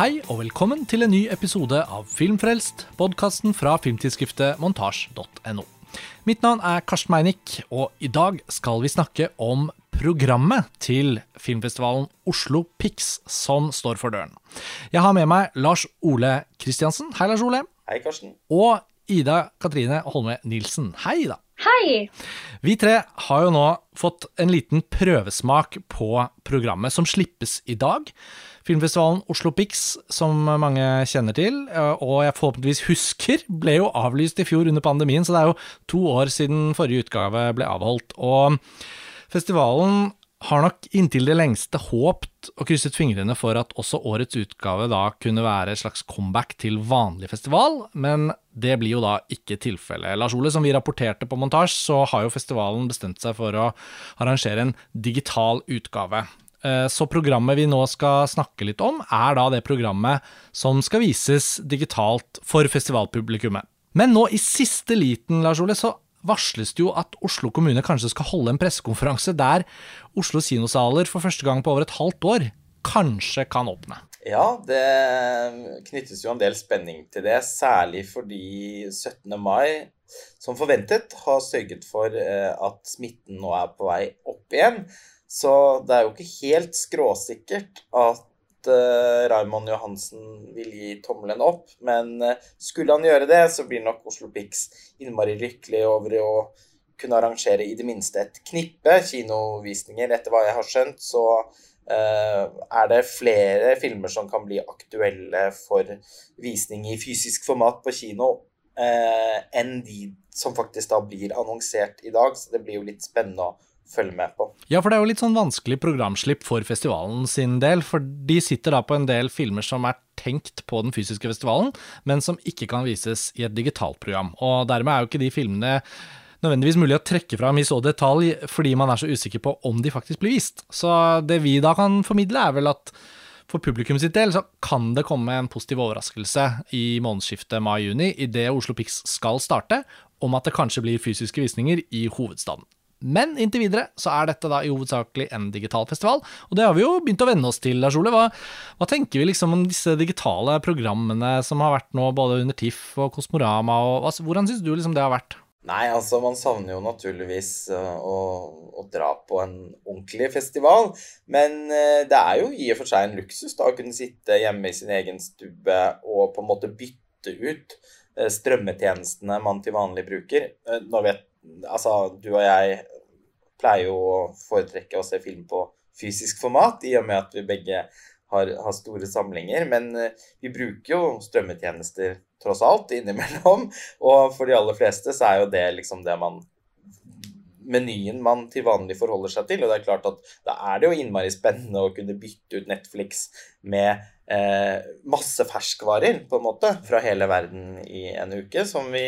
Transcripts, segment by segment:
Hei og velkommen til en ny episode av Filmfrelst, podkasten fra filmtidsskriftet montasj.no. Mitt navn er Karsten Meinick, og i dag skal vi snakke om programmet til filmfestivalen Oslo Pix, som står for døren. Jeg har med meg Lars Ole Kristiansen. Hei, Lars Ole. Hei, Karsten. Og Ida Katrine Holme Nilsen. Hei, Ida. Hei! Vi tre har jo nå fått en liten prøvesmak på programmet som slippes i dag. Filmfestivalen Oslo Pix, som mange kjenner til, og jeg forhåpentligvis husker, ble jo avlyst i fjor under pandemien, så det er jo to år siden forrige utgave ble avholdt. Og festivalen har nok inntil det lengste håpt og krysset fingrene for at også årets utgave da kunne være et slags comeback til vanlig festival, men det blir jo da ikke tilfellet. Lars Ole, som vi rapporterte på montasje, så har jo festivalen bestemt seg for å arrangere en digital utgave. Eh, så programmet vi nå skal snakke litt om, er da det programmet som skal vises digitalt for festivalpublikummet. Men nå i siste liten, Lars Ole, så varsles det jo at Oslo kommune kanskje skal holde en pressekonferanse der Oslo kinosaler for første gang på over et halvt år kanskje kan åpne. Ja, det knyttes jo en del spenning til det, særlig fordi 17. mai, som forventet, har sørget for eh, at smitten nå er på vei opp igjen. Så det er jo ikke helt skråsikkert at uh, Raymond Johansen vil gi tommelen opp. Men uh, skulle han gjøre det, så blir nok Oslo Pix innmari lykkelig over å kunne arrangere i det minste et knippe kinovisninger. Etter hva jeg har skjønt, så uh, er det flere filmer som kan bli aktuelle for visning i fysisk format på kino enn de som faktisk da blir annonsert i dag. Så det blir jo litt spennende å følge med på. Ja, for det er jo litt sånn vanskelig programslipp for festivalen sin del. For de sitter da på en del filmer som er tenkt på den fysiske festivalen, men som ikke kan vises i et digitalt program. Og dermed er jo ikke de filmene nødvendigvis mulig å trekke fram i så detalj, fordi man er så usikker på om de faktisk blir vist. Så det vi da kan formidle, er vel at for publikum sitt del så kan det komme en positiv overraskelse i månedsskiftet mai-juni, idet Oslo Pix skal starte, om at det kanskje blir fysiske visninger i hovedstaden. Men inntil videre så er dette da i hovedsakelig en digital festival, og det har vi jo begynt å venne oss til, Lars Ole. Hva, hva, tenker vi liksom om disse digitale programmene som har vært nå, både under TIFF og Kosmorama, og altså, hvordan syns du liksom det har vært? Nei, altså man savner jo naturligvis uh, å, å, dra på en ordentlig festival. Men uh, det er jo i og for seg en luksus da å kunne sitte hjemme i sin egen stue og på en måte bytte ut uh, strømmetjenestene man til vanlig bruker. nå vet Altså, du og jeg pleier jo å foretrekke å se film på fysisk format, i og med at vi begge har, har store samlinger. Men uh, vi bruker jo strømmetjenester tross alt innimellom. Og for de aller fleste så er jo det liksom det man menyen man til vanlig forholder seg til. Og det er klart at da er det jo innmari spennende å kunne bytte ut Netflix med eh, masse ferskvarer, på en måte, fra hele verden i en uke, som vi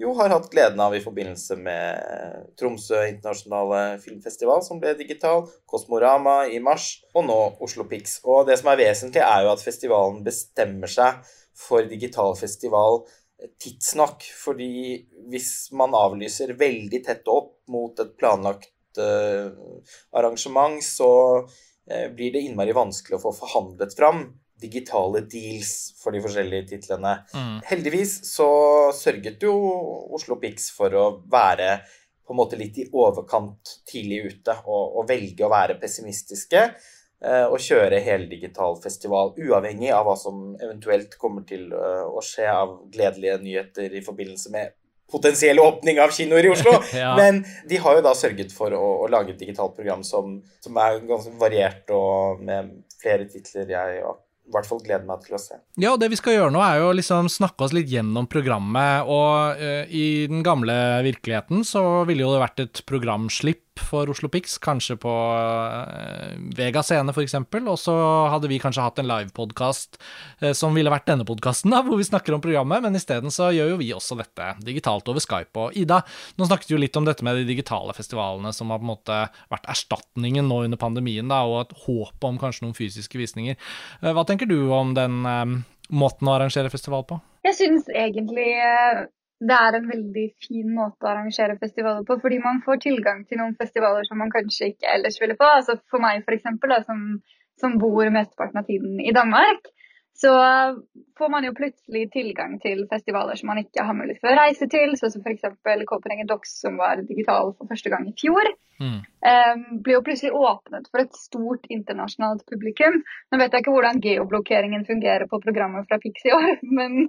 jo har hatt gleden av i forbindelse med Tromsø internasjonale filmfestival, som ble digital, Kosmorama i mars, og nå Oslo Pix. Og det som er vesentlig, er jo at festivalen bestemmer seg for digital festival tidsnok. Fordi hvis man avlyser veldig tett opp mot et planlagt uh, arrangement, så uh, blir det innmari vanskelig å få forhandlet fram digitale deals for de forskjellige titlene. Mm. Heldigvis så sørget jo Oslo Pix for å være på en måte litt i overkant tidlig ute og, og velge å være pessimistiske eh, og kjøre heldigital festival, uavhengig av hva som eventuelt kommer til uh, å skje av gledelige nyheter i forbindelse med potensiell åpning av kinoer i Oslo. ja. Men de har jo da sørget for å, å lage et digitalt program som, som, er ganske variert og med flere titler jeg i hvert fall gleder meg til å se. Ja, og det vi skal gjøre nå, er jo liksom snakke oss litt gjennom programmet. Og uh, i den gamle virkeligheten så ville jo det vært et programslipp for Oslo Pix, kanskje på uh, Vega Scene f.eks. Og så hadde vi kanskje hatt en livepodkast uh, som ville vært denne podkasten, hvor vi snakker om programmet, men isteden så gjør jo vi også dette digitalt over Skype. Og Ida, nå snakket du jo litt om dette med de digitale festivalene som har på en måte vært erstatningen nå under pandemien, da, og et håp om kanskje noen fysiske visninger. Uh, hva tenker du om den måten å arrangere festival på? Jeg synes egentlig det er en veldig fin måte å arrangere festivaler på, fordi man får tilgang til noen festivaler som man kanskje ikke ellers ville få. Altså for meg f.eks., som, som bor mesteparten av tiden i Danmark, så får man jo plutselig tilgang til festivaler som man ikke har mulighet for å reise til, sånn som f.eks. Copenhagen Dox, som var digital for første gang i fjor. Mm. Um, blir jo plutselig åpnet for et stort internasjonalt publikum. Nå vet jeg ikke hvordan geoblokkeringen fungerer på programmet fra Pix i år, men,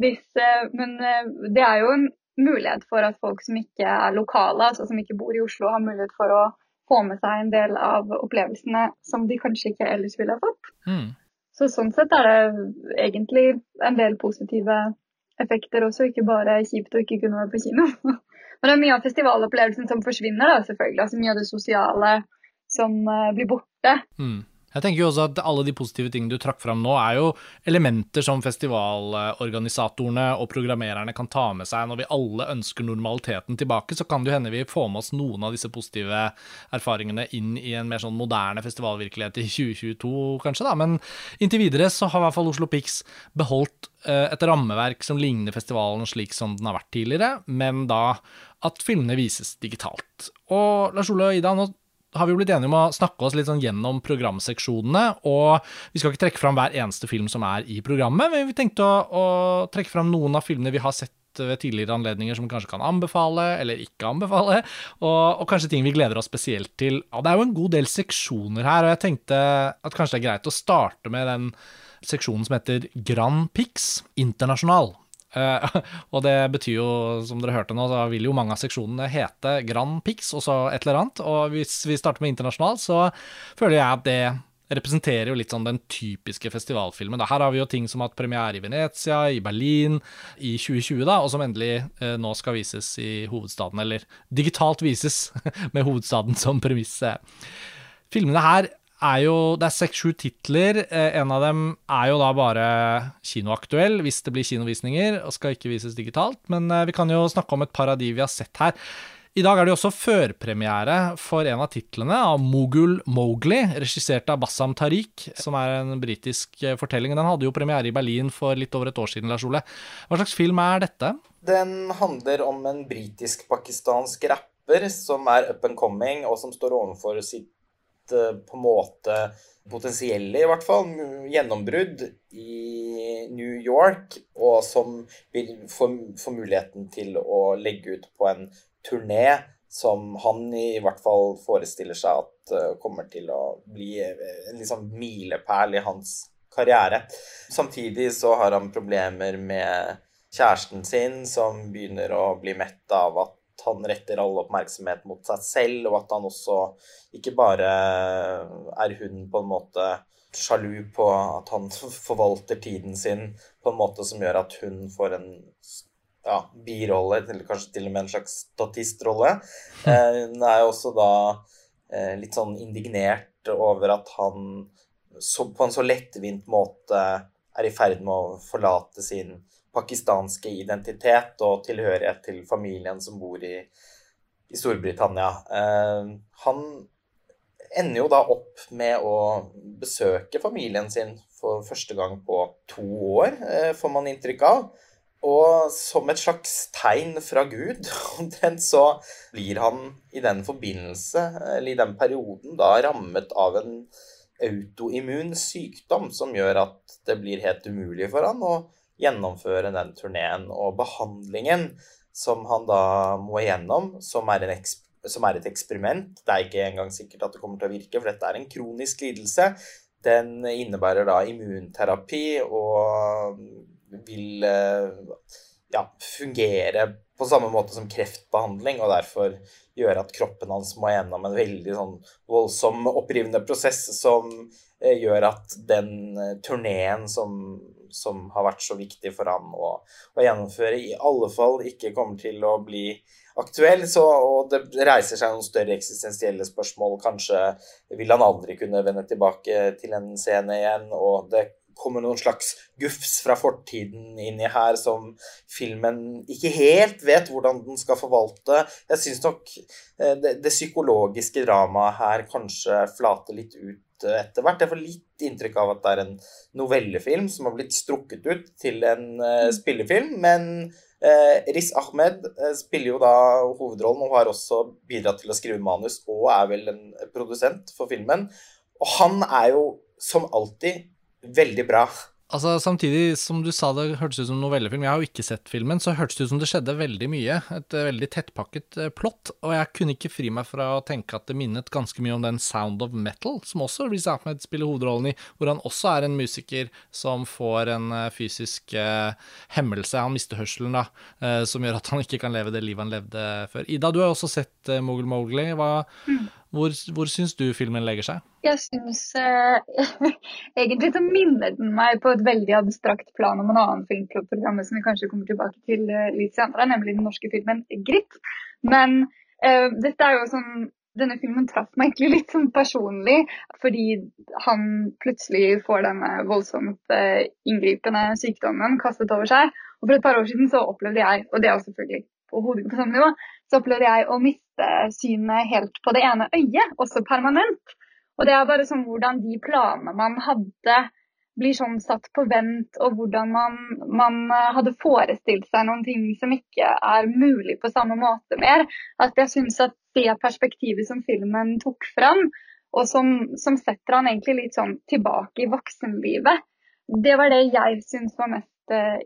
hvis, uh, men uh, det er jo en mulighet for at folk som ikke er lokale, altså som ikke bor i Oslo, har mulighet for å få med seg en del av opplevelsene som de kanskje ikke ellers ville ha fått. Mm. Så sånn sett er det egentlig en del positive effekter også, ikke bare kjipt å ikke kunne være på kino. Men det er mye av festivalopplevelsen som forsvinner, da, selvfølgelig. Altså mye av det sosiale som uh, blir borte. Mm. Jeg tenker jo også at alle de positive tingene du trakk fram nå, er jo elementer som festivalorganisatorene og programmererne kan ta med seg. Når vi alle ønsker normaliteten tilbake, så kan det jo hende vi får med oss noen av disse positive erfaringene inn i en mer sånn moderne festivalvirkelighet i 2022, kanskje, da. Men inntil videre så har i hvert fall Oslo Pix beholdt eh, et rammeverk som ligner festivalen slik som den har vært tidligere, men da at filmene vises digitalt. Og Lars Ole og Ida, nå har vi blitt enige om å snakke oss litt sånn gjennom programseksjonene. Og vi skal ikke trekke fram hver eneste film som er i programmet, men vi tenkte å, å trekke fram noen av filmene vi har sett ved tidligere anledninger som vi kanskje kan anbefale eller ikke anbefale, og, og, kanskje ting vi gleder oss spesielt til. Ja, det er jo en god del seksjoner her, og jeg tenkte at kanskje det er greit å starte med den seksjonen som heter Grand Pix Internasjonal. Uh, og det betyr jo, som dere hørte nå, så vil jo mange av seksjonene hete Grand Pix og så et eller annet. Og hvis vi starter med internasjonal, så føler jeg at det representerer jo litt sånn den typiske festivalfilmen. Da. Her har vi jo ting som har hatt premiere i Venezia, i Berlin i 2020, da, og som endelig uh, nå skal vises i hovedstaden, eller digitalt vises, med hovedstaden som premiss. Filmene her er jo Det er seks-sju titler. Eh, en av dem er jo da bare kinoaktuell, hvis det blir kinovisninger, og skal ikke vises digitalt. Men eh, vi kan jo snakke om et par av de vi har sett her. I dag er det jo også førpremiere for en av titlene, av Mogul Mowgli, regissert av Bassam Tariq, som er en britisk eh, fortelling. Den hadde jo premiere i Berlin for litt over et år siden, Lars Ole. Hva slags film er dette? Den handler om en britisk-pakistansk rapper som er up and coming, og som står overfor sitt på en måte potensielle, i hvert fall, gjennombrudd i New York, og som vil få, muligheten til å legge ut på en turné som han i hvert fall forestiller seg at uh, kommer til å bli en liksom milepæl i hans karriere. Samtidig så har han problemer med kjæresten sin, som begynner å bli mett av at han retter all oppmerksomhet mot seg selv, og at han også ikke bare er hun på en måte sjalu på at han forvalter tiden sin på en måte som gjør at hun får en ja, birolle, eller kanskje til og med en slags statistrolle. Eh, hun er jo også da eh, litt sånn indignert over at han så, på en så lettvint måte er i ferd med å forlate sin pakistanske identitet og tilhørighet til familien som bor i, i Storbritannia. Eh, han ender jo da opp med å besøke familien sin for første gang på to år, eh, får man inntrykk av. Og som et slags tegn fra Gud, omtrent, så blir han i den forbindelse, eller i den perioden, da rammet av en autoimmun sykdom som gjør at det blir helt umulig for han å gjennomføre den turneen og behandlingen som han da må igjennom, som er, som er, et eksperiment. Det er ikke engang sikkert at det kommer til å virke, for dette er en kronisk lidelse. Den innebærer da immunterapi og vil eh, ja, fungere på samme måte som kreftbehandling, og derfor gjøre at kroppen hans må gjennom en veldig sånn voldsom, opprivende prosess som eh, gjør at den eh, turneen som som har vært så viktig for ham å, å, gjennomføre, i alle fall ikke kommer til å bli aktuell. Så, og det reiser seg noen større eksistensielle spørsmål. Kanskje vil han aldri kunne vende tilbake til en scene igjen. og det kommer noen slags gufs fra fortiden inni her som filmen ikke helt vet hvordan den skal forvalte. Jeg syns nok eh, det, det psykologiske dramaet her kanskje flater litt ut etter hvert. Jeg får litt inntrykk av at det er en novellefilm som har blitt strukket ut til en uh, spillefilm. Men uh, Riz Ahmed uh, spiller jo da hovedrollen og har også bidratt til å skrive manus og er vel en produsent for filmen. Og han er jo som alltid veldig bra. Altså, Samtidig som du sa det hørtes ut som novellefilm, jeg har jo ikke sett filmen, så hørtes det ut som det skjedde veldig mye. Et uh, veldig tettpakket uh, plott. Og jeg kunne ikke fri meg fra å tenke at det minnet ganske mye om den Sound of Metal, som også Riz Ahmed spiller hovedrollen i, hvor han også er en musiker som får en fysisk fysisk hemmelse. Han mister hørselen, da, som gjør at han ikke kan leve det livet han levde før. Ida, du har også sett Mogul Mowgli. Hva, mm. Hvor, hvor syns du filmen legger seg? Jeg syns eh, Egentlig så minner den meg på et veldig abstrakt plan om en annen filmprogram som vi kanskje kommer tilbake til eh, litt senere, nemlig den norske filmen 'Gritt'. Men eh, dette er jo sånn denne filmen traff meg egentlig litt sånn personlig, fordi han plutselig får denne voldsomt eh, inngripende sykdommen kastet over seg. Og for et par år siden så opplevde jeg, og det er selvfølgelig på hodet på samme nivå, så opplevde jeg å miste synet helt på det ene øyet, også permanent. Og det er bare sånn hvordan de planene man hadde, blir sånn satt på vent, og hvordan man, man, hadde forestilt seg noen ting som ikke er mulig på samme måte mer. At jeg syns at det perspektivet som filmen tok fram, og som, som setter han egentlig litt sånn tilbake i voksenlivet, det var det jeg syns var mest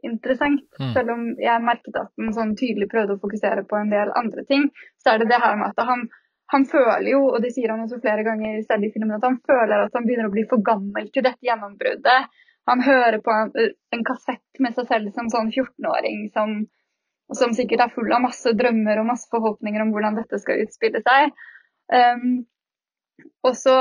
interessant. Mm. Selv om jeg merket at han sånn tydelig prøvde å fokusere på en del andre ting, så er det det her med at han, han føler jo, og det sier han også flere ganger selv i filmen, at han føler at han begynner å bli for gammel til dette gjennombruddet. Han hører på en, en kassett med seg selv som sånn 14-åring som, som, sikkert er full av masse drømmer og masse forhåpninger om hvordan dette skal utspille seg. Um, og så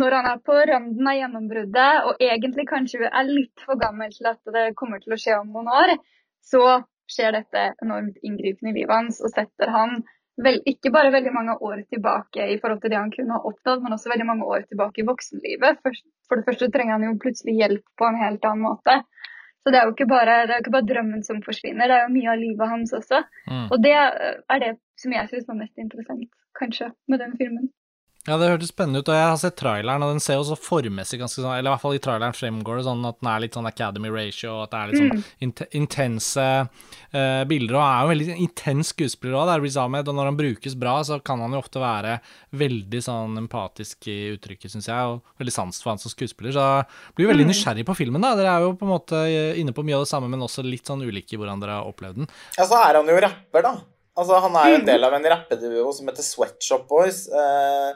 når han er på rønden av gjennombruddet og egentlig kanskje er litt for gammel til at det kommer til å skje om noen år, så skjer dette enormt inngripende i livet hans og setter han vel, ikke bare veldig mange år tilbake i forhold til det han kunne ha oppnådd, men også veldig mange år tilbake i voksenlivet. For det første trenger han jo plutselig hjelp på en helt annen måte. Så det er jo ikke bare, jo ikke bare drømmen som forsvinner, det er jo mye av livet hans også. Mm. Og det er det som jeg syns var mest interessant, kanskje, med den filmen. Ja, det hørtes spennende ut, og jeg har sett traileren, og den ser jo så formmessig ganske sånn Eller i hvert fall i traileren fremgår det sånn at den er litt sånn Academy Ratio, og at det er litt sånn mm. int intense uh, bilder. Og han er jo en veldig intens skuespiller òg, det er Riz Ahmed, og når han brukes bra, så kan han jo ofte være veldig sånn empatisk i uttrykket, syns jeg, og veldig sans for han som skuespiller. Så jeg blir veldig mm. nysgjerrig på filmen, da. Dere er jo på en måte inne på mye av det samme, men også litt sånn ulike i hvordan dere har opplevd den. Ja, så er han jo rapper, da. Altså, han er jo en mm. del av en rappeduo som heter Sweatshop Boys. Uh,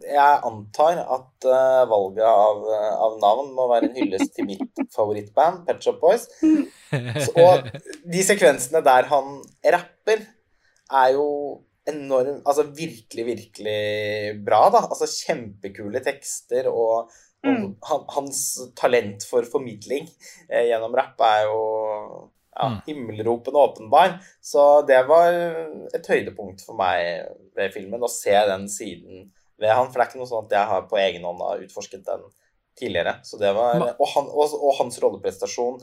jeg antar at uh, valget av, uh, av, navn må være en hyllest til mitt favorittband, Pet Shop Boys. Så, og de sekvensene der han rapper, er jo enormt Altså virkelig, virkelig bra, da. Altså kjempekule tekster, og, og mm. han, hans talent for formidling eh, gjennom rapp er jo ja, mm. himmelropende åpenbar. Så det var et høydepunkt for meg ved filmen, å se den siden ved han. For det er ikke noe sånn at jeg har på egen hånd har utforsket den tidligere. Så det var, og, han, og, og hans rolleprestasjon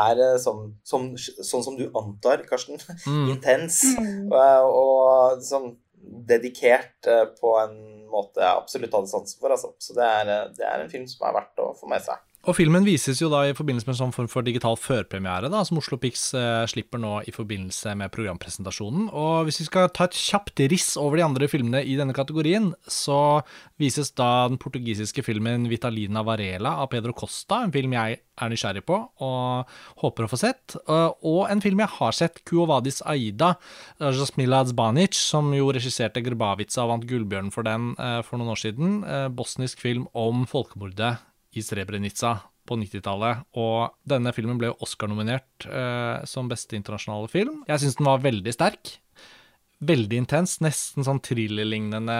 er eh, som, som, sånn som du antar, Karsten. Mm. Intens. Mm. Og, og sånn dedikert eh, på en måte jeg absolutt hadde sansen for. Altså. Så det er, eh, det er en film som er verdt å få med seg. Og filmen vises jo da i forbindelse med en sånn form for digital førpremiere, da, som Oslo Pix eh, slipper nå i forbindelse med programpresentasjonen. Og hvis vi skal ta et kjapt riss over de andre filmene i denne kategorien, så vises da den portugisiske filmen 'Vitalina Varela' av Pedro Costa, en film jeg er nysgjerrig på og håper å få sett. Eh, og en film jeg har sett, 'Kuovadis Aida', Jasmila Zbanic, som jo regisserte Grbavica og vant Gullbjørnen for den eh, for noen år siden. Eh, bosnisk film om folkemordet i Srebrenica på 90-tallet. Og denne filmen ble Oscar-nominert eh, som beste internasjonale film. Jeg syns den var veldig sterk. Veldig intens, nesten sånn thrillerlignende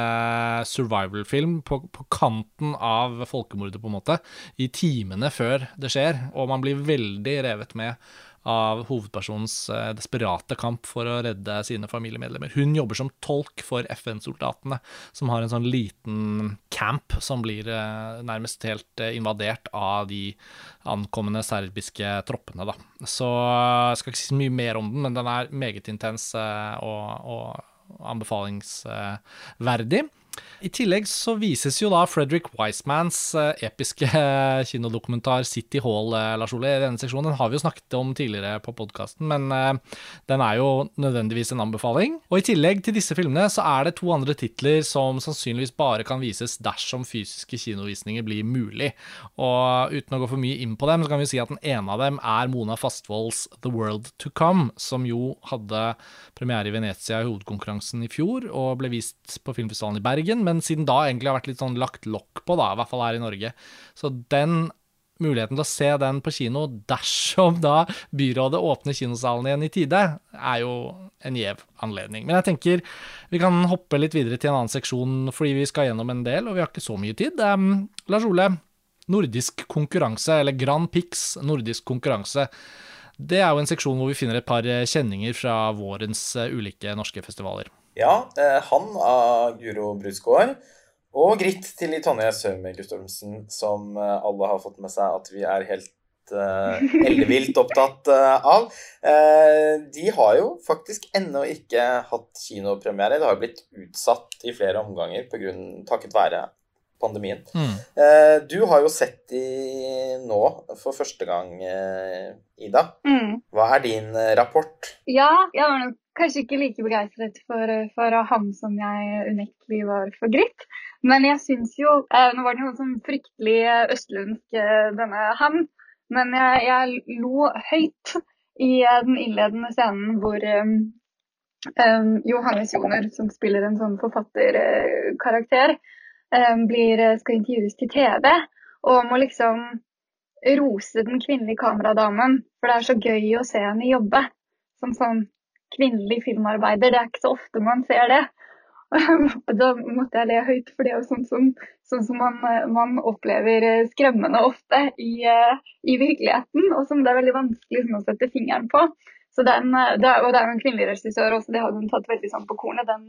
survival-film på, på, kanten av folkemordet, på en måte. I timene før det skjer, og man blir veldig revet med av hovedpersonens eh, desperate kamp for å redde sine familiemedlemmer. Hun jobber som tolk for FN-soldatene, som har en sånn liten camp som blir eh, nærmest helt eh, invadert av de ankommende serbiske troppene, da. Så jeg skal ikke si mye mer om den, men den er meget intens og, og anbefalingsverdig. I tillegg så vises jo da Frederick Wisemans eh, episke eh, kinodokumentar City Hall, eh, Lars Ole. I denne seksjonen den har vi jo snakket om tidligere på podkasten, men den er jo nødvendigvis en anbefaling. Og i tillegg til disse filmene så er det to andre titler som sannsynligvis bare kan vises dersom fysiske kinovisninger blir mulig. Og uten å gå for mye inn på dem, så kan vi si at den ene av dem er Mona Fastvolds The World To Come, som jo hadde premiere i Venezia i hovedkonkurransen i fjor, og ble vist på filmfestivalen i Bergen men siden da egentlig har vært litt sånn lagt lokk på, da, i hvert fall her i Norge. Så den muligheten til å se den på kino dersom da byrådet åpner kinosalen igjen i tide, er jo en gjev anledning. Men jeg tenker vi kan hoppe litt videre til en annen seksjon fordi vi skal gjennom en del, og vi har ikke så mye tid. Um, Lars Ole, nordisk konkurranse, eller Grand Pix nordisk konkurranse. Det er jo en seksjon hvor vi finner et par kjenninger fra vårens uh, ulike norske festivaler. Ja, eh, han av Guro Brusgaard. Og Gritt til Tonje Søme Guttormsen, som eh, alle har fått med seg at vi er helt uh, ellevilt opptatt uh, av. Uh, de har jo faktisk ennå ikke hatt kinopremiere. Det har blitt utsatt i flere omganger på grunn, takket være pandemien. Mm. du har jo sett de nå for første gang, Ida. Mm. Hva er din rapport? Ja, jeg var nok kanskje ikke like begeistret for, for ham som jeg unektelig var for Gritt. Men jeg syns jo eh, Nå var det noe sånn fryktelig østlundsk, eh, denne ham. Men jeg, jeg lo høyt i eh, den innledende scenen hvor um, um, Johannes Joner, som spiller en sånn forfatterkarakter, um, blir, skal intervjues til TV og må liksom rose den kvinnelige kameradamen. For det er så gøy å se henne jobbe. Som sånn kvinnelig filmarbeider. Det er ikke så ofte man ser det. Da måtte jeg le høyt, for det er jo sånn som, sånn som man, man, opplever skremmende ofte i, i, virkeligheten, og som det er veldig vanskelig sånn, å sette fingeren på. Så den, det er, og det er jo en kvinnelig regissør også, det hadde hun tatt veldig sånn på kornet. Den,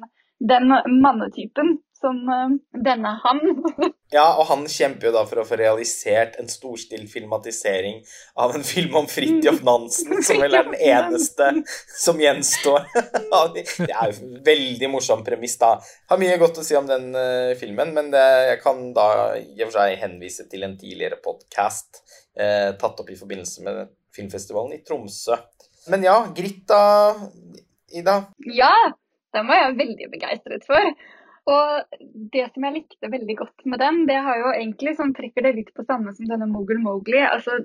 den mannetypen som uh, denne han. ja, og han kjemper jo da for å få realisert en storstilt filmatisering av en film om Fridtjof Nansen, som vel er den eneste som gjenstår. det er jo en veldig morsom premiss, da. Har mye godt å si om den uh, filmen, men det, jeg kan da i og for seg henvise til en tidligere podkast uh, eh, tatt opp i forbindelse med filmfestivalen i Tromsø. Men ja, Grita, Ida? Ja, den var jeg veldig begeistret for. Og det som jeg likte veldig godt med den, det har jo egentlig sånn, trekker det litt på samme som denne Mogul Mowgli. Altså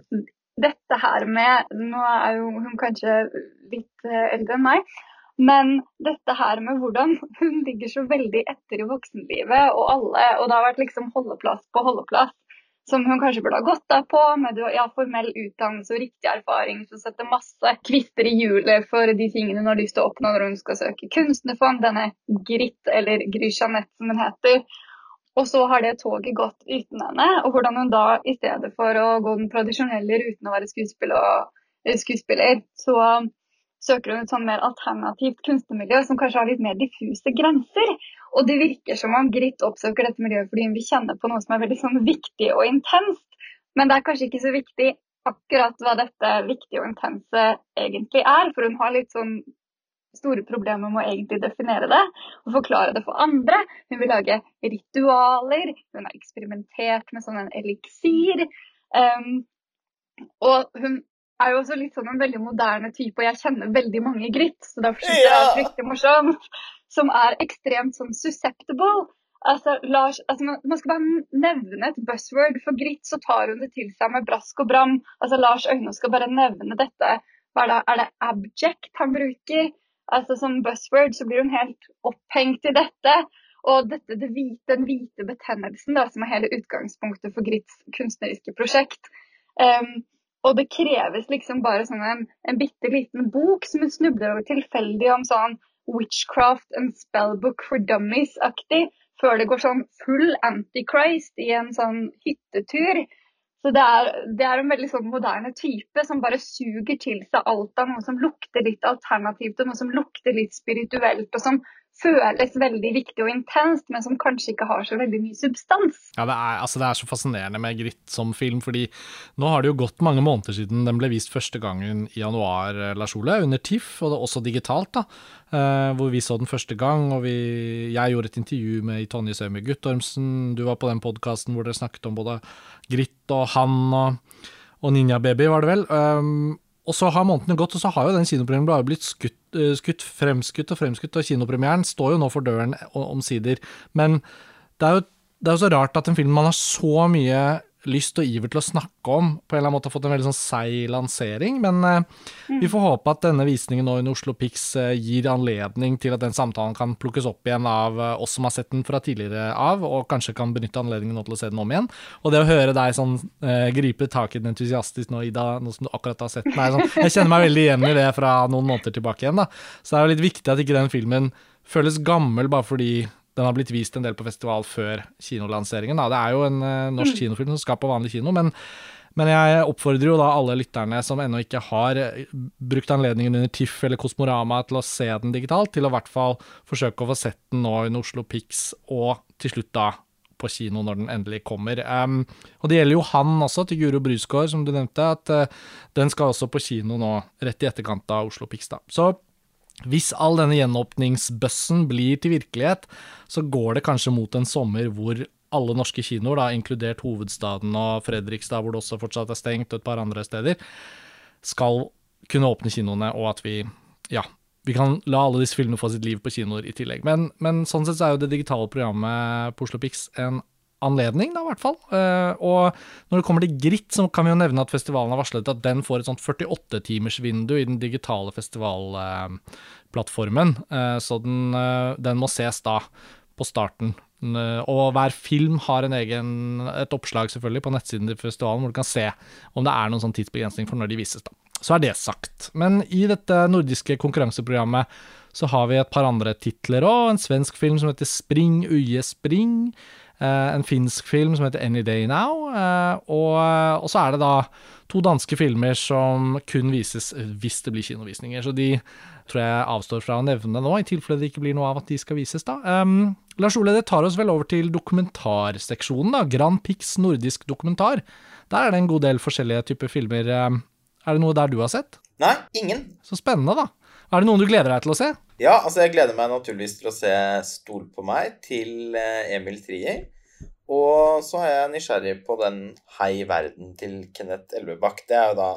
dette her med Nå er jo hun kanskje litt eh, eldre enn meg. Men dette her med hvordan hun ligger så veldig etter i voksenlivet, og alle Og det har vært liksom holdeplass på holdeplass som hun kanskje burde ha gått av på med ja, formell utdannelse og riktig erfaring, som setter masse kvister i hjulet for de tingene hun har lyst til å oppnå når hun skal søke kunstnerfond, denne Grit, eller Gry som hun heter. Og så har det toget gått uten henne, og hvordan hun da i stedet for å gå den tradisjonelle ruten å være skuespiller, skuespiller så søker hun et sånn mer alternativt kunstnermiljø som kanskje har litt mer diffuse grenser. Og det virker som om Gritt oppsøker dette miljøet fordi hun vil kjenne på noe som er veldig sånn viktig og intenst. Men det er kanskje ikke så viktig akkurat hva dette viktige og intense egentlig er. For hun har litt sånn store problemer med å egentlig definere det og forklare det for andre. Hun vil lage ritualer, hun har eksperimentert med sånn en eliksir. Um, og hun er jo også litt sånn en veldig moderne type, og jeg kjenner veldig mange gritt, så derfor syns jeg det er fryktelig morsomt. Som er ekstremt sånn susceptible. Altså, Lars, altså man, skal bare nevne et buzzword. For gritt så tar hun det til seg med brask og bram. Altså Lars Øyne skal bare nevne dette. Hva er det, er det abject han bruker? Altså Som buzzword så blir hun helt opphengt i dette. Og dette, det hvite, den hvite betennelsen, da, som er hele utgangspunktet for Gritts kunstneriske prosjekt. Um, og det kreves liksom bare sånn en, en bitte liten bok som hun snubler over tilfeldig om sånn witchcraft and spellbook for dummies-aktig, før det går sånn full antichrist i en sånn hyttetur. Så det er, det er, en veldig sånn moderne type som bare suger til seg alt av noe som lukter litt alternativt, og noe som lukter litt spirituelt, og som føles veldig viktig og intenst, men som kanskje ikke har så veldig mye substans. Ja, det er, altså det er så fascinerende med Gritt som film, fordi nå har det jo gått mange måneder siden den ble vist første gangen i januar, eh, Lars Ole, under TIFF, og det er også digitalt, da, uh, hvor vi så den første gang. og vi, Jeg gjorde et intervju med Tonje Sømi Guttormsen, du var på den podkasten hvor dere snakket om både Gritt og han og, og Ninja Baby, var det vel. Um, og så har månedene gått, og så har jo den kinopremieren blitt skutt, uh, skutt, fremskutt og fremskutt, og kinopremieren står jo nå for døren omsider. Men det er jo det er jo så rart at en film man har så mye lyst og iver til å snakke om, på en eller annen måte har fått en veldig sånn seig lansering. Men eh, mm. vi får håpe at denne visningen nå under Oslo Pix eh, gir anledning til at den samtalen kan plukkes opp igjen av eh, oss som har sett den fra tidligere av, og kanskje kan benytte anledningen nå til å se den om igjen. Og det å høre deg sånn eh, gripe tak i den entusiastisk nå, Ida, nå som du akkurat har sett den, sånn, jeg kjenner meg veldig igjen i det fra noen måneder tilbake igjen. da. Så det er jo litt viktig at ikke den filmen føles gammel bare fordi den har blitt vist en del på festival før kinolanseringen. Da. Det er jo en uh, norsk mm. kinofilm som skal på vanlig kino, men, men, jeg oppfordrer jo da alle lytterne som ennå ikke har eh, brukt anledningen under TIFF eller Kosmorama til å se den digitalt, til å i hvert fall forsøke å få sett den nå under Oslo Pix, og til slutt da på kino når den endelig kommer. Um, og det gjelder jo han også, til Guro Brusgaard, som du nevnte, at uh, den skal også på kino nå rett i etterkant av Oslo Pix. da. Så hvis all denne gjenåpningsbøssen blir til virkelighet, så går det kanskje mot en sommer hvor alle norske kinoer, da, inkludert hovedstaden og Fredrikstad, hvor det også fortsatt er stengt, og et par andre steder, skal kunne åpne kinoene, og at vi ja, vi kan la alle disse filmene få sitt liv på kinoer i tillegg. Men, men sånn sett så er jo det digitale programmet Poslopix Oslo Pix en anledning, da, i hvert fall. Uh, og når det kommer til Gritt, så kan vi jo nevne at festivalen har varslet at den får et sånt 48-timersvindu i den digitale festivalplattformen. Uh, så den, uh, den, må ses da på starten. og hver film har en egen, et oppslag selvfølgelig på nettsiden til festivalen hvor du kan se om det er noen sånn tidsbegrensning for når de vises. da. Så er det sagt. Men i dette nordiske konkurranseprogrammet så har vi et par andre titler òg. En svensk film som heter Spring Uje Spring. Eh, en finsk film som heter Any Day Now. Eh, og, eh, og, så er det da to danske filmer som kun vises hvis det blir kinovisninger. Så de tror jeg avstår fra å nevne nå, i tilfelle det ikke blir noe av at de skal vises, da. Um, Lars Ole, det tar oss vel over til dokumentarseksjonen, da. Grand Pix nordisk dokumentar. Der er det en god del forskjellige typer filmer. Er det noe der du har sett? Nei, ingen. Så spennende, da. Er det noen du gleder deg til å se? Ja, altså jeg gleder meg naturligvis til å se Stol på meg til eh, Emil Trier. Og så er jeg nysgjerrig på den Hei verden til Kenneth Elvebakk. Det er jo da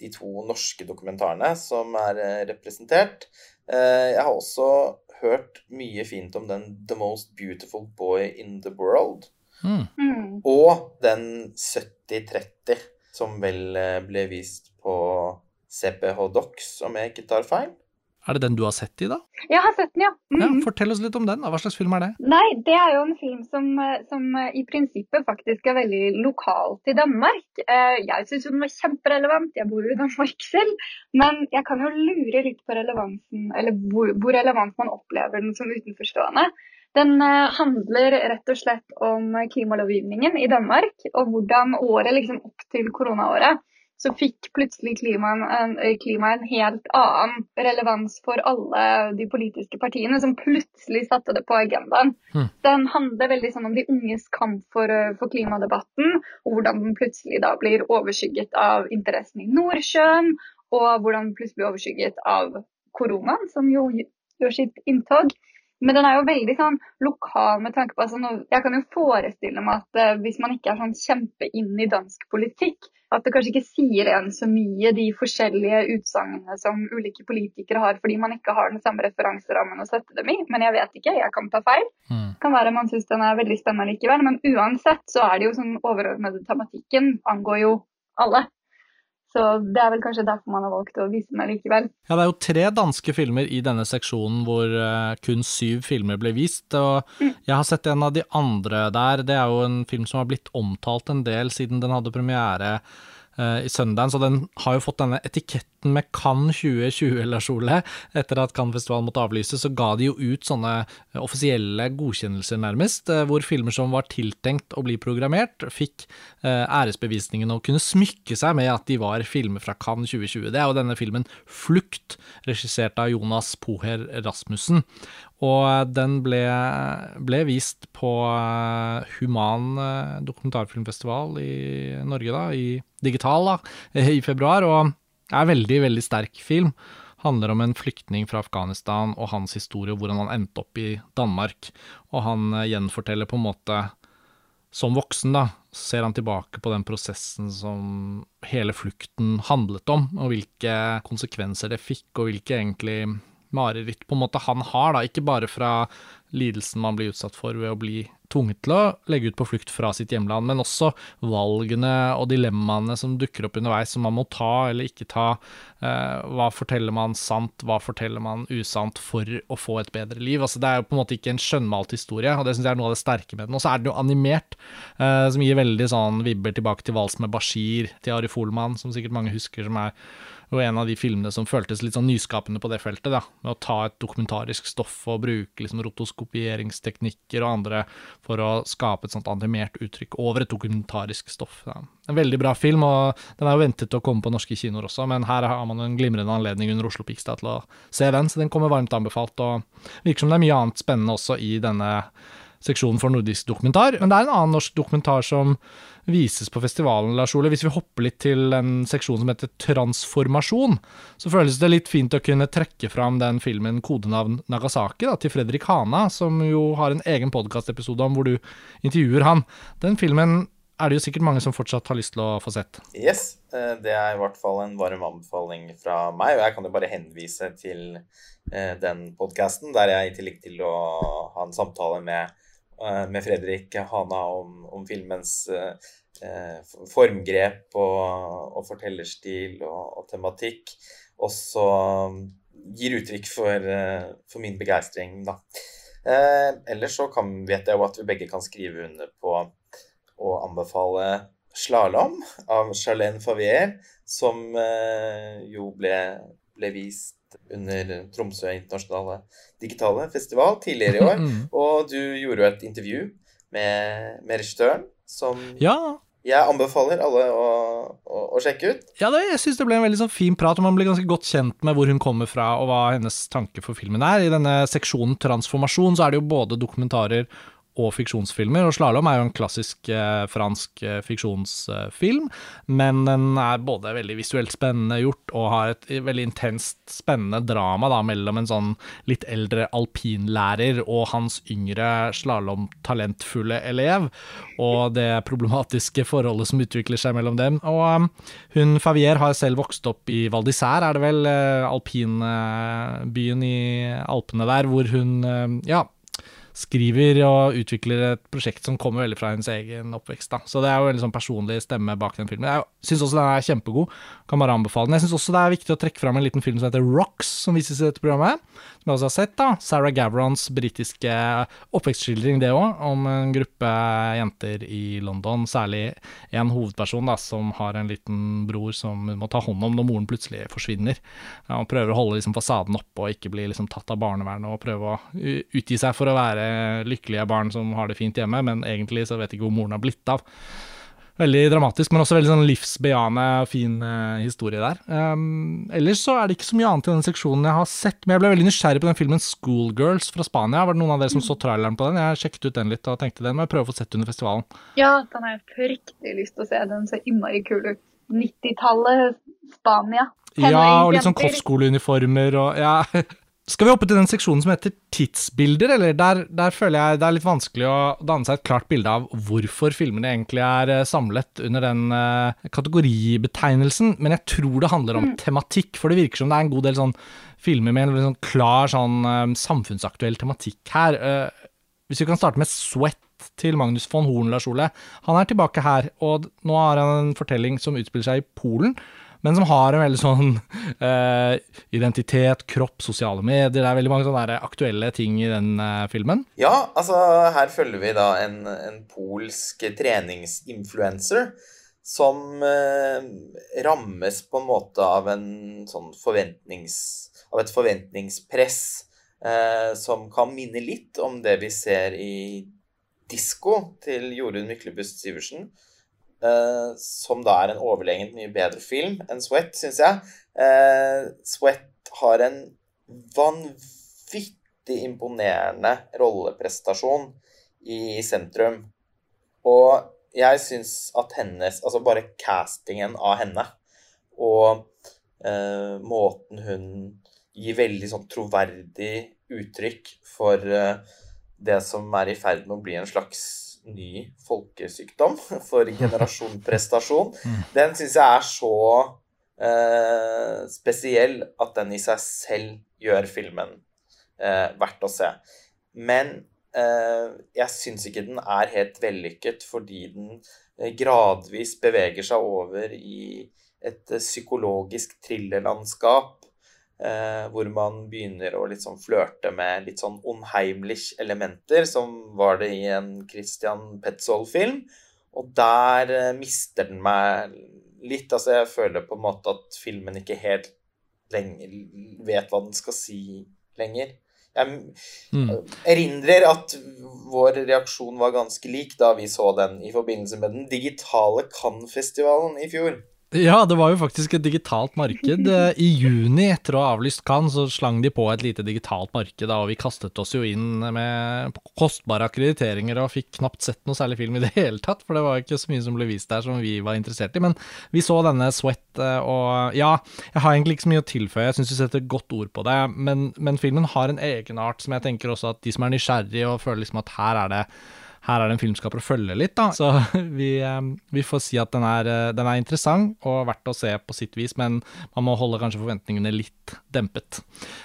de to norske dokumentarene som er eh, representert. Eh, jeg har også hørt mye fint om den The Most Beautiful Boy in the World. Mm. Og den 7030, som vel ble vist på CPH Docs, om jeg ikke tar feil. Er det den du har sett i, da? Jeg har sett den, ja. Mm. ja fortell oss litt om den. Hva slags film er det? Nei, Det er jo en film som, som i prinsippet faktisk er veldig lokal til Danmark. Eh, jeg syns den var kjemperelevant, jeg bor jo i Danmark selv. Men jeg kan jo lure litt på relevansen, eller hvor, hvor relevant man opplever den som utenforstående. Den eh, handler rett og slett om klimalovgivningen i Danmark, og hvordan året liksom opp til koronaåret så fikk plutselig klimaet en, klima en, helt annen relevans for alle de politiske partiene, som plutselig satte det på agendaen. Mm. Den handler veldig sånn om de unges kamp for, for, klimadebatten, og hvordan den plutselig da blir overskygget av interessen i Nordsjøen, og hvordan den plutselig blir overskygget av koronaen, som jo gjør sitt inntog. Men den er jo veldig sånn lokal med tanke på altså, Jeg kan jo forestille meg at uh, hvis man ikke er sånn kjempe inn i dansk politikk, at det kanskje ikke sier en så mye de forskjellige utsagnene som ulike politikere har, fordi man ikke har den samme referanserammen å sette dem i. Men jeg vet ikke, jeg kan ta feil. Mm. Kan være man syns den er veldig spennende likevel. Men uansett så er det jo sånn overordnede tematikken angår jo alle. Så det er vel kanskje derfor man har valgt å vise meg likevel. Ja, det er jo tre danske filmer i denne seksjonen hvor uh, kun syv filmer ble vist. Og mm. jeg har sett en av de andre der. Det er jo en film som har blitt omtalt en del siden den hadde premiere uh, i Sundance, og den har jo fått denne etiketten med Cannes 2020, eller Sole. Etter at Cannes-festivalen måtte avlyses, så ga de jo ut sånne offisielle godkjennelser, nærmest, uh, hvor filmer som var tiltenkt å bli programmert, fikk æresbevisningen og kunne smykke seg med at de var filmer fra Cannes 2020. Det er jo denne filmen Flukt, regissert av Jonas Poher Rasmussen. Og den ble, ble vist på eh, Human eh, dokumentarfilmfestival i Norge, da, i digital, da, i februar. Og er veldig, veldig sterk film. Handler om en flyktning fra Afghanistan og hans historie, hvordan han endte opp i Danmark. Og han eh, gjenforteller på en måte som voksen, da, ser han tilbake på den prosessen som hele flukten handlet om, og hvilke konsekvenser det fikk, og hvilke egentlig mareritt på en måte han har, da, ikke bare fra lidelsen man blir utsatt for ved å bli tvunget til å legge ut på flukt fra sitt hjemland, men også valgene og dilemmaene som dukker opp underveis, som man må ta eller ikke ta. Eh, hva forteller man sant, hva forteller man usant for å få et bedre liv? Altså, det er jo på en måte ikke en skjønnmalt historie, og det syns jeg er noe av det sterke med den. Og så er den jo animert, eh, som gir veldig sånn vibber tilbake til Vals med Bashir, til Ari Folman, som sikkert mange husker, som er og en av de filmene som føltes litt sånn nyskapende på det feltet. da, Med å ta et dokumentarisk stoff og bruke liksom rotoskopieringsteknikker og andre for å skape et sånt animert uttrykk over et dokumentarisk stoff. Da. En veldig bra film, og den er jo ventet til å komme på norske kinoer også, men her har man en glimrende anledning under Oslo Pixstad til å se den, så den kommer varmt anbefalt. og Virker som det er mye annet spennende også i denne seksjonen for nordisk dokumentar. Men det er en annen norsk dokumentar som vises på festivalen, Lars Ole. Hvis vi hopper litt til en seksjon som heter Transformasjon, så føles det litt fint å kunne trekke fram den filmen Kodenavn Nagasaki da, til Fredrik Hana, som jo har en egen podkastepisode om hvor du intervjuer han. Den filmen er det jo sikkert mange som fortsatt har lyst til å få sett. Yes, eh, det er i hvert fall en varm anbefaling fra meg. Og jeg kan jo bare henvise til eh, den podkasten, der jeg i tillegg til å ha en samtale med med Fredrik Hana om, om filmens eh, eh, formgrep og, og fortellerstil og, og, tematikk. Også um, gir uttrykk for, for min begeistring, da. Eh, ellers så kan, vet jeg jo at vi begge kan skrive under på å anbefale 'Slalåm' av Charlene Favier, som eh, jo ble, ble vist under Tromsø internasjonale digitale festival tidligere i år. Mm. Og du gjorde jo et intervju med, med regissøren som ja. jeg anbefaler alle å, å, å sjekke ut. Ja, det, jeg syns det ble en veldig sånn fin prat, og man blir ganske godt kjent med hvor hun kommer fra, og hva hennes tanke for filmen er. I denne seksjonen transformasjon så er det jo både dokumentarer og fiksjonsfilmer. Og 'Slalåm' er jo en klassisk eh, fransk eh, fiksjonsfilm, men den er både veldig visuelt spennende gjort og har et veldig intenst spennende drama da, mellom en sånn litt eldre alpinlærer og hans yngre slalåmtalentfulle elev, og det problematiske forholdet som utvikler seg mellom dem. Og um, hun Favier har selv vokst opp i Val d'Isère, er det vel, uh, alpinbyen i Alpene der, hvor hun ja, skriver og utvikler et prosjekt som kommer veldig fra hennes egen oppvekst. Da. Så det er jo en sånn personlig stemme bak den filmen. Jeg syns også den er kjempegod, kan bare anbefale den. Jeg syns også det er viktig å trekke fram en liten film som heter Rocks, som vises i dette programmet. Som jeg også har sett. da. Sarah Gavrons britiske oppvekstskildring, det òg, om en gruppe jenter i London. Særlig en hovedperson da, som har en liten bror som hun må ta hånd om når moren plutselig forsvinner. Ja, og prøver å holde liksom, fasaden oppe og ikke bli liksom, tatt av barnevernet, og prøve å utgi seg for å være lykkelige barn som har det fint hjemme, men egentlig så vet ikke hvor moren har blitt av. Veldig dramatisk, men også veldig sånn livsbejaende, fin eh, historie der. Um, ellers så er det ikke så mye annet i den seksjonen jeg har sett, men jeg ble veldig nysgjerrig på den filmen Schoolgirls fra Spania. Var det noen av dere som så traileren på den? Jeg sjekket ut den litt og tenkte den må jeg prøve å få sett under festivalen. Ja, den har jeg fryktelig lyst til å se. Den ser innmari kul ut. 90-tallet, Spania. Ja, og litt sånn kostskoleuniformer og ja. Skal vi hoppe til den seksjonen som heter tidsbilder, eller? Der, der, føler jeg det er litt vanskelig å danne seg et klart bilde av hvorfor filmene egentlig er uh, samlet under den uh, kategoribetegnelsen, men jeg tror det handler om mm. tematikk, for det virker som det er en god del sånn filmer med en sånn klar sånn uh, samfunnsaktuell tematikk her. hvis vi kan starte med Sweat til Magnus von Horn, Lars Ole. Han er tilbake her, og nå har han en fortelling som utspiller seg i Polen men som har en veldig sånn uh, identitet, kropp, sosiale medier. Det er veldig mange sånne aktuelle ting i den uh, filmen. Ja, altså her følger vi da en, en polsk treningsinfluencer som uh, rammes på en måte av en sånn forventnings... Av et forventningspress som kan minne litt om det vi ser i Disko til Jorunn Myklebust Sivertsen. Eh, som da er en overlegent mye bedre film enn Sweat, syns jeg. Uh, Sweat har en vanvittig imponerende rolleprestasjon i sentrum. Og jeg syns at hennes Altså bare castingen av henne og uh, måten hun gir veldig sånn troverdig uttrykk for det som er i ferd med å bli en slags ny folkesykdom for generasjonprestasjon, prestasjon, den syns jeg er så eh, spesiell at den i seg selv gjør filmen eh, verdt å se. Men Eh, jeg syns ikke den er helt vellykket fordi den eh, gradvis beveger seg over i et eh, psykologisk thrillerlandskap. Hvor man begynner å sånn flørte med litt sånn unheimlich elementer, som var det i en Christian Petzold-film. Og der mister den meg litt. Altså, jeg føler på en måte at filmen ikke helt lenger vet hva den skal si lenger. Jeg mm. erindrer at vår reaksjon var ganske lik da vi så den i forbindelse med den digitale Cannes-festivalen i fjor. Ja, det var jo faktisk et digitalt marked. Eh, I juni, etter å ha avlyst Cannes, så slang de på et lite digitalt marked, og vi kastet oss jo inn med kostbare akkrediteringer og fikk knapt sett noe særlig film i det hele tatt, for det var ikke så mye som ble vist der som vi var interessert i. Men vi så denne Sweat, eh, og ja, jeg har egentlig ikke så mye å tilføye, jeg syns du setter godt ord på det, men, men filmen har en egenart som jeg tenker også at de som er nysgjerrige og føler liksom at her er det her er det en filmskaper å følge litt, da. Så vi, eh, vi får si at den er, eh, den er, interessant og verdt å se på sitt vis, men man må holde kanskje forventningene litt dempet.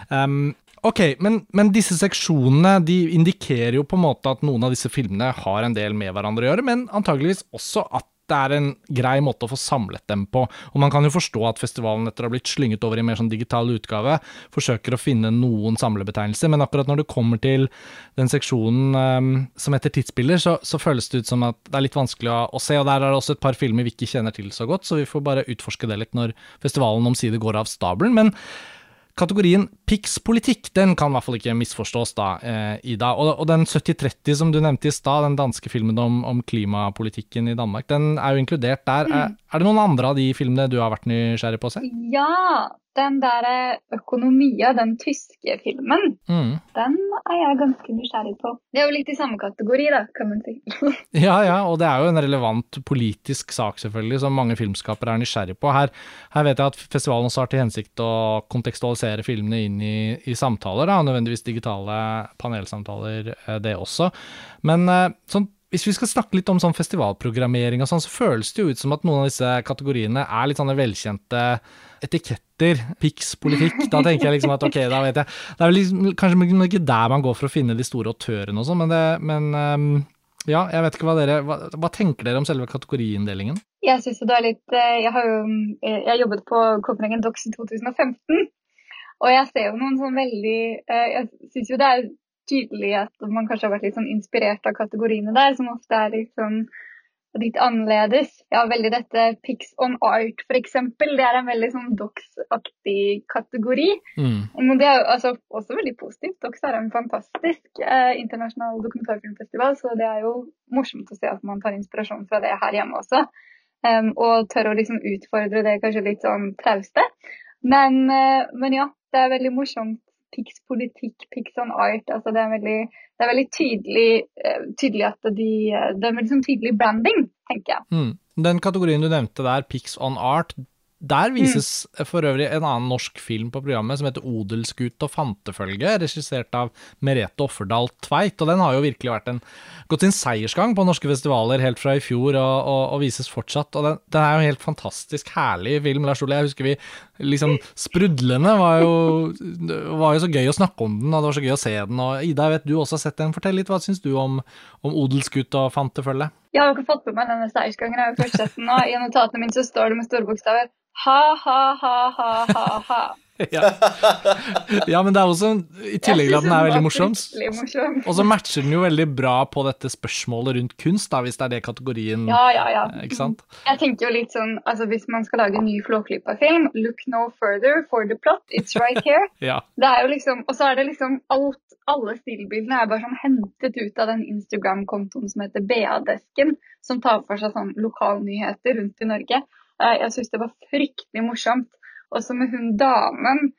Um, Ok, men, men, disse seksjonene de indikerer jo på en måte at noen av disse filmene har en del med hverandre å gjøre, men antageligvis også at det er en grei måte å få samlet dem på. Og man kan jo forstå at festivalen etter å ha blitt slynget over i en mer sånn digital utgave, forsøker å finne noen samlebetegnelser, men akkurat når du kommer til den seksjonen um, som heter tidsbilder, så, så, føles det ut som at det er litt vanskelig å, å, se. Og der er det også et par filmer vi ikke kjenner til så godt, så vi får bare utforske det litt når festivalen omsider går av stabelen. Men Kategorien PIX-politikk den kan i hvert fall ikke misforstås, da, eh, Ida. Og, og den 7030 som du nevnte i stad, den danske filmen om, om, klimapolitikken i Danmark, den er jo inkludert der. Mm. Er, det noen andre av de filmene du har vært nysgjerrig på å se? Ja, den der Økonomia, den tyske filmen, mm. den er jeg ganske nysgjerrig på. Det er jo litt i samme kategori, da, kan man si. ja, ja, og det er jo en relevant politisk sak, selvfølgelig, som mange filmskapere er nysgjerrig på. Her, her vet jeg at festivalen også har til hensikt å kontekstualisere filmene inn i, i samtaler, da, nødvendigvis digitale panelsamtaler, eh, det også. Men eh, sånn hvis vi skal snakke litt om sånn festivalprogrammering og sånn, så føles det jo ut som at noen av disse kategoriene er litt sånne velkjente etiketter. Pix politikk. Da tenker jeg liksom at ok, da vet jeg. Det er vel liksom, kanskje ikke der man går for å finne de store autørene og sånn, men, det, men um, ja, jeg vet ikke hva dere hva, hva, tenker dere om selve kategoriinndelingen? Jeg syns det er litt eh, Jeg har jo jeg jeg jobbet på Copenhagen Docs i 2015. Og jeg ser jo noen sånn veldig eh, Jeg syns jo det er tydelig at man kanskje har vært litt sånn inspirert av kategoriene der, som ofte er sånn litt annerledes. Ja, veldig dette Pics on art, f.eks. Det er en veldig sånn Dox-aktig kategori. Mm. Men det er jo altså, også veldig positivt. Dox er en fantastisk eh, internasjonal dokumentarfilmfestival, så det er jo morsomt å se at man tar inspirasjon fra det her hjemme også. Um, og tør å liksom utfordre det kanskje litt sånn trauste. Men, uh, men ja, det er veldig morsomt Pix politikk, Pix on art. altså Det er veldig, det er veldig tydelig, uh, tydelig, at de, det er veldig sånn tydelig branding, tenker jeg. Mm. Den kategorien du nevnte der, Pix on art, der vises mm. for øvrig en annen norsk film på programmet som heter 'Odelsgut og fantefølge', regissert av Merete Offerdal Tveit. Og den har jo virkelig vært en, gått sin seiersgang på norske festivaler helt fra i fjor, og, og, og vises fortsatt. Og den, den, er jo en helt fantastisk herlig film. Lars Ole, jeg husker vi liksom Sprudlende var jo, var jo så gøy å snakke om den, og det var så gøy å se den. Og Ida, jeg vet du også har sett den. Fortell litt, hva syns du om, om 'Odelsgut og fantefølge'? Jeg har jo ikke fått med meg denne seiersgangen. Jeg har jo fortsatt nå. I notatene mine så står det med store bokstaver ha, ha, ha, ha, ha, ha. Ja. ja, men det er også I tillegg til at den er veldig morsom, morsom. og så matcher den jo veldig bra på dette spørsmålet rundt kunst, da, hvis det er det kategorien Ja, ja, ja. Ikke sant? Jeg tenker jo litt sånn, altså Hvis man skal lage en ny Flåklypa-film, look no further for the plot, it's right here. ja. Det er jo liksom, Og så er det liksom alt Alle stillbildene er bare sånn hentet ut av den Instagram-kontoen som heter BA-desken, som tar for seg sånn lokalnyheter rundt i Norge. Jeg syns det var fryktelig morsomt. Også med hun damen.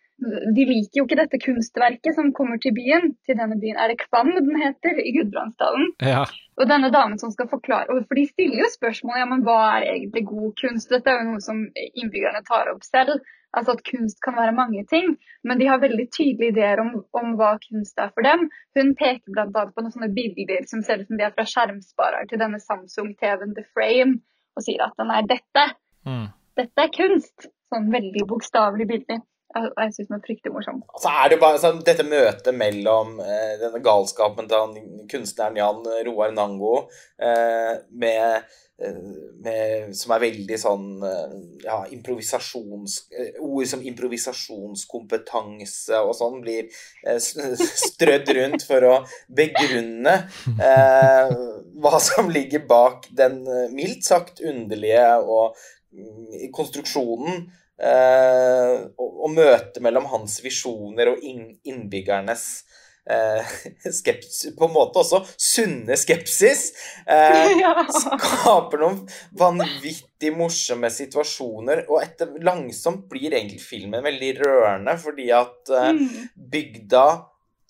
De liker jo ikke dette kunstverket som kommer til byen. Til denne byen er det Kvam den heter, i Gudbrandsdalen. Ja. Og denne damen som skal forklare For de stiller jo spørsmål ja, men hva er egentlig god kunst. Dette er jo noe som innbyggerne tar opp selv. Altså at kunst kan være mange ting. Men de har veldig tydelige ideer om, om hva kunst er for dem. Hun peker bl.a. på noen sånne bilder som ser ut som de er fra skjermsparer til denne Samsung-TV-en The Frame, og sier at den er dette. Mm. Dette er kunst. Sånn veldig bokstavelig bilder. Jeg, jeg syns den er fryktelig morsom. Så er det bare sånn, dette møtet mellom eh, denne galskapen til han, kunstneren Jan Roar Nango eh, med, eh, med, Som er veldig sånn eh, ja, improvisasjons... Eh, ord som improvisasjonskompetanse og sånn blir eh, strødd rundt for å begrunne hva som ligger bak den mildt sagt underlige og mm, konstruksjonen eh, og, og møtet mellom hans visjoner og innbyggernes eh, skepsis, på en måte også sunne skepsis, eh, Ja. skaper noen vanvittig morsomme situasjoner. Og etter langsomt blir egentlig filmen veldig rørende, fordi at Mm. bygda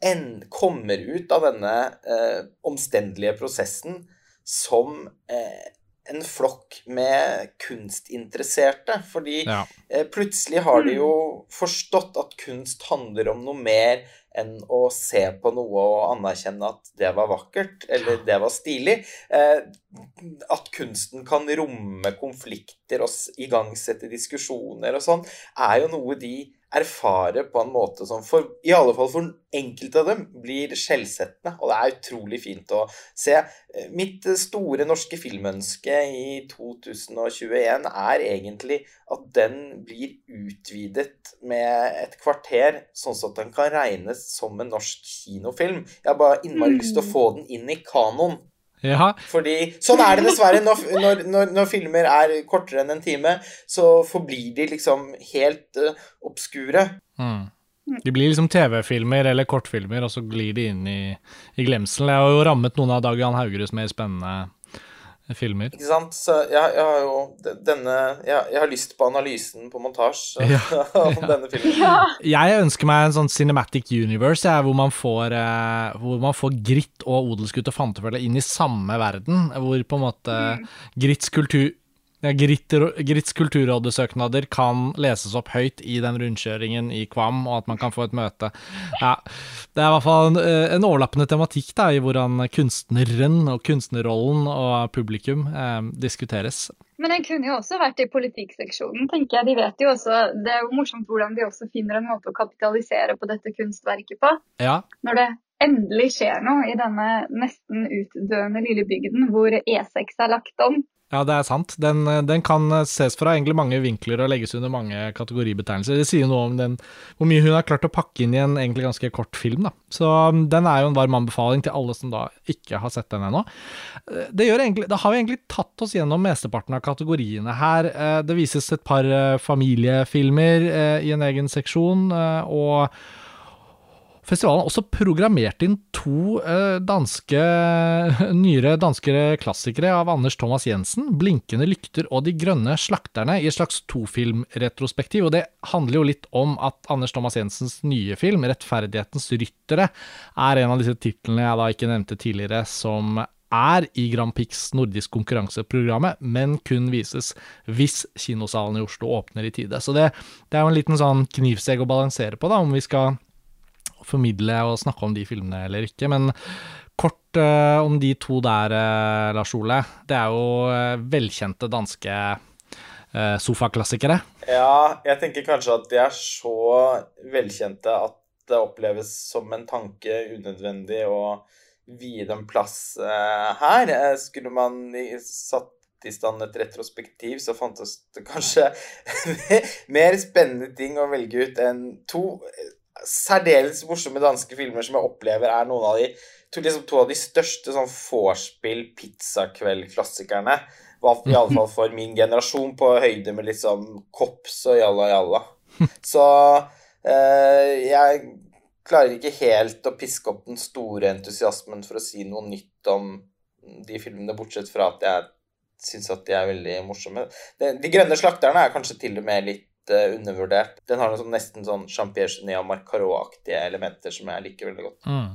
en, kommer ut av denne eh, omstendelige prosessen som eh, en flokk med kunstinteresserte. Fordi Ja. eh, plutselig har de jo forstått at kunst handler om noe mer enn å se på noe og anerkjenne at det var vakkert, eller det var stilig. Eh, at kunsten kan romme konflikter og igangsette diskusjoner og sånn, er jo noe de erfarer på en måte som for, i alle fall for enkelte av dem, blir skjellsettende. Og det er utrolig fint å se. Eh, Mitt eh, store norske filmønske i 2021 er egentlig at den blir utvidet med et kvarter, sånn at den kan regnes som en norsk kinofilm. Jeg har bare innmari Mm. lyst til å få den inn i kanon. Ja. Fordi sånn er det dessverre når, når, når, når filmer er kortere enn en time. Så forblir de liksom helt uh, obskure. Mm. De blir liksom TV-filmer eller kortfilmer, og så glir de inn i, i glemselen. Jeg har jo rammet noen av Dag Johan Haugeruds mer spennende filmer. Ikke sant? Så jeg, jeg har jo denne jeg, jeg har lyst på analysen på montasje Ja, av denne filmen. Ja. Jeg ønsker meg en sånn cinematic universe, hvor, man får, eh, hvor man får Gritt og Odelsgutt og Fantefølge inn i samme verden. Hvor på en måte Gritts kultur... Ja, Gritt, Gritts kulturrådesøknader kan leses opp høyt i den rundkjøringen i Kvam, og at man kan få et møte. Ja, det er i hvert fall en, eh, en overlappende tematikk da, i hvordan kunstneren og kunstnerrollen og publikum eh, diskuteres. Men den kunne jo også vært i politikkseksjonen, tenker jeg. De vet jo også, Det er jo morsomt hvordan de også finner en måte å kapitalisere på dette kunstverket på. Ja, Når det endelig skjer noe i denne nesten utdøende lille bygden hvor E6 er lagt om. Ja, det er sant. Den, den kan ses fra egentlig mange vinkler og legges under mange kategoribetegnelser. Det sier noe om den, hvor mye hun har klart å pakke inn i en egentlig ganske kort film. Da. Så um, den er jo en varm anbefaling til alle som da ikke har sett den ennå. Eh, Det, egentlig, det har jo egentlig tatt oss gjennom mesteparten av kategoriene her. Eh, Det vises et par eh, familiefilmer i en egen seksjon, og Festivalen har også programmert inn to eh, danske, nyere danske klassikere av Anders Thomas Jensen, 'Blinkende lykter' og 'De grønne slakterne', i et slags tofilmretrospektiv. Og det handler jo litt om at Anders Thomas Jensens nye film, 'Rettferdighetens ryttere', er en av disse titlene jeg da ikke nevnte tidligere, som er i Grand Prix nordisk konkurranseprogrammet, men kun vises hvis kinosalen i Oslo åpner i tide. Så det, det er jo en liten sånn knivsegg å balansere på, da, om vi skal formidle og snakke om de filmene eller ikke. Men kort uh, om de to der, uh, Lars Ole. Det er jo uh, velkjente danske uh, sofaklassikere. Ja, jeg tenker kanskje at de er så velkjente at det oppleves som en tanke unødvendig å vie dem plass her. Skulle man satt i stand et retrospektiv, så fantes det kanskje mer spennende ting å velge ut enn to særdeles morsomme danske filmer som jeg opplever er noen av de to, liksom, to av de største sånn vorspiel pizzakveld-klassikerne. I alle fall for min generasjon, på høyde med liksom Kops og Jalla Jalla. Så eh, jeg klarer ikke helt å piske opp den store entusiasmen for å si noe nytt om de filmene, bortsett fra at jeg syns at de er veldig morsomme. De, de grønne slakterne er kanskje til og med litt undervurdert. Den har sånn, nesten sånn Jean-Pierre Genet og Marc Carot-aktige elementer som jeg liker veldig godt. Mm.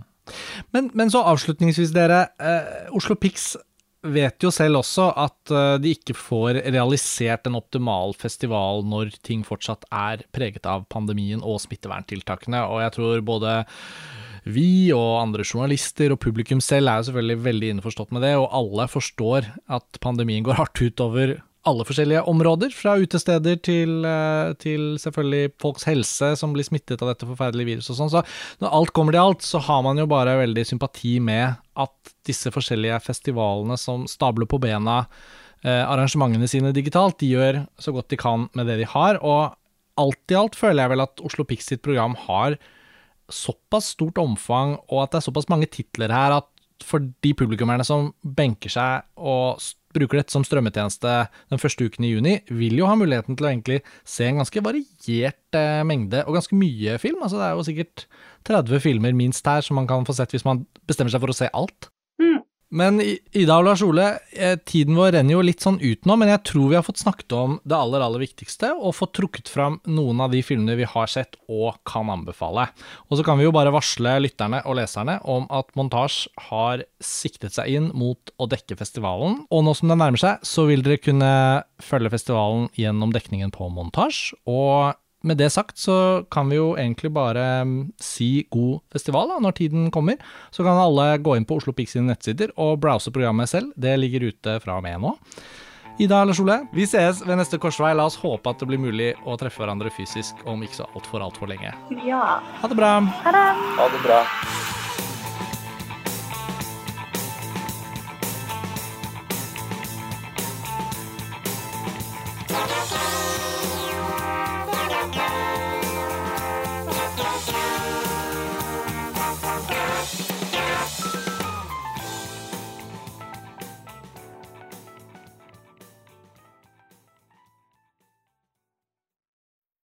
Men, men, så avslutningsvis, dere. Eh, Oslo Pix vet jo selv også at eh, de ikke får realisert en optimal festival når ting fortsatt er preget av pandemien og smitteverntiltakene, og jeg tror både vi og andre journalister og publikum selv er jo selvfølgelig veldig innforstått med det, og alle forstår at pandemien går hardt utover alle forskjellige områder, fra utesteder til, eh, til, selvfølgelig folks helse som blir smittet av dette forferdelige viruset og sånn. Så når alt kommer til alt, så har man jo bare veldig sympati med at disse forskjellige festivalene som stabler på bena eh, arrangementene sine digitalt, de gjør så godt de kan med det de har. Og alt i alt føler jeg vel at Oslo Pix sitt program har såpass stort omfang, og at det er såpass mange titler her at for de publikummerne som benker seg og bruker dette som strømmetjeneste den første uken i juni, vil jo ha muligheten til å egentlig se en ganske variert eh, mengde og ganske mye film. Altså det er jo sikkert 30 filmer minst her som man kan få sett hvis man bestemmer seg for å se alt. Men Ida og Lars Ole, eh, tiden vår renner jo litt sånn ut nå, men jeg tror vi har fått snakket om det aller, aller viktigste, og fått trukket fram noen av de filmene vi har sett og kan anbefale. Og så kan vi jo bare varsle lytterne og leserne om at Montasj har siktet seg inn mot å dekke festivalen, og nå som den nærmer seg, så vil dere kunne følge festivalen gjennom dekningen på Montasj, og med det sagt så kan vi jo egentlig bare mm, si god festival da, når tiden kommer. Så kan alle gå inn på Oslo Pix sine nettsider og browse programmet selv. Det ligger ute fra og med nå. Ida eller Sole, vi sees ved neste korsvei. La oss håpe at det blir mulig å treffe hverandre fysisk om ikke så altfor, altfor lenge. Ja. Ha det bra. Ha det. Ha det bra.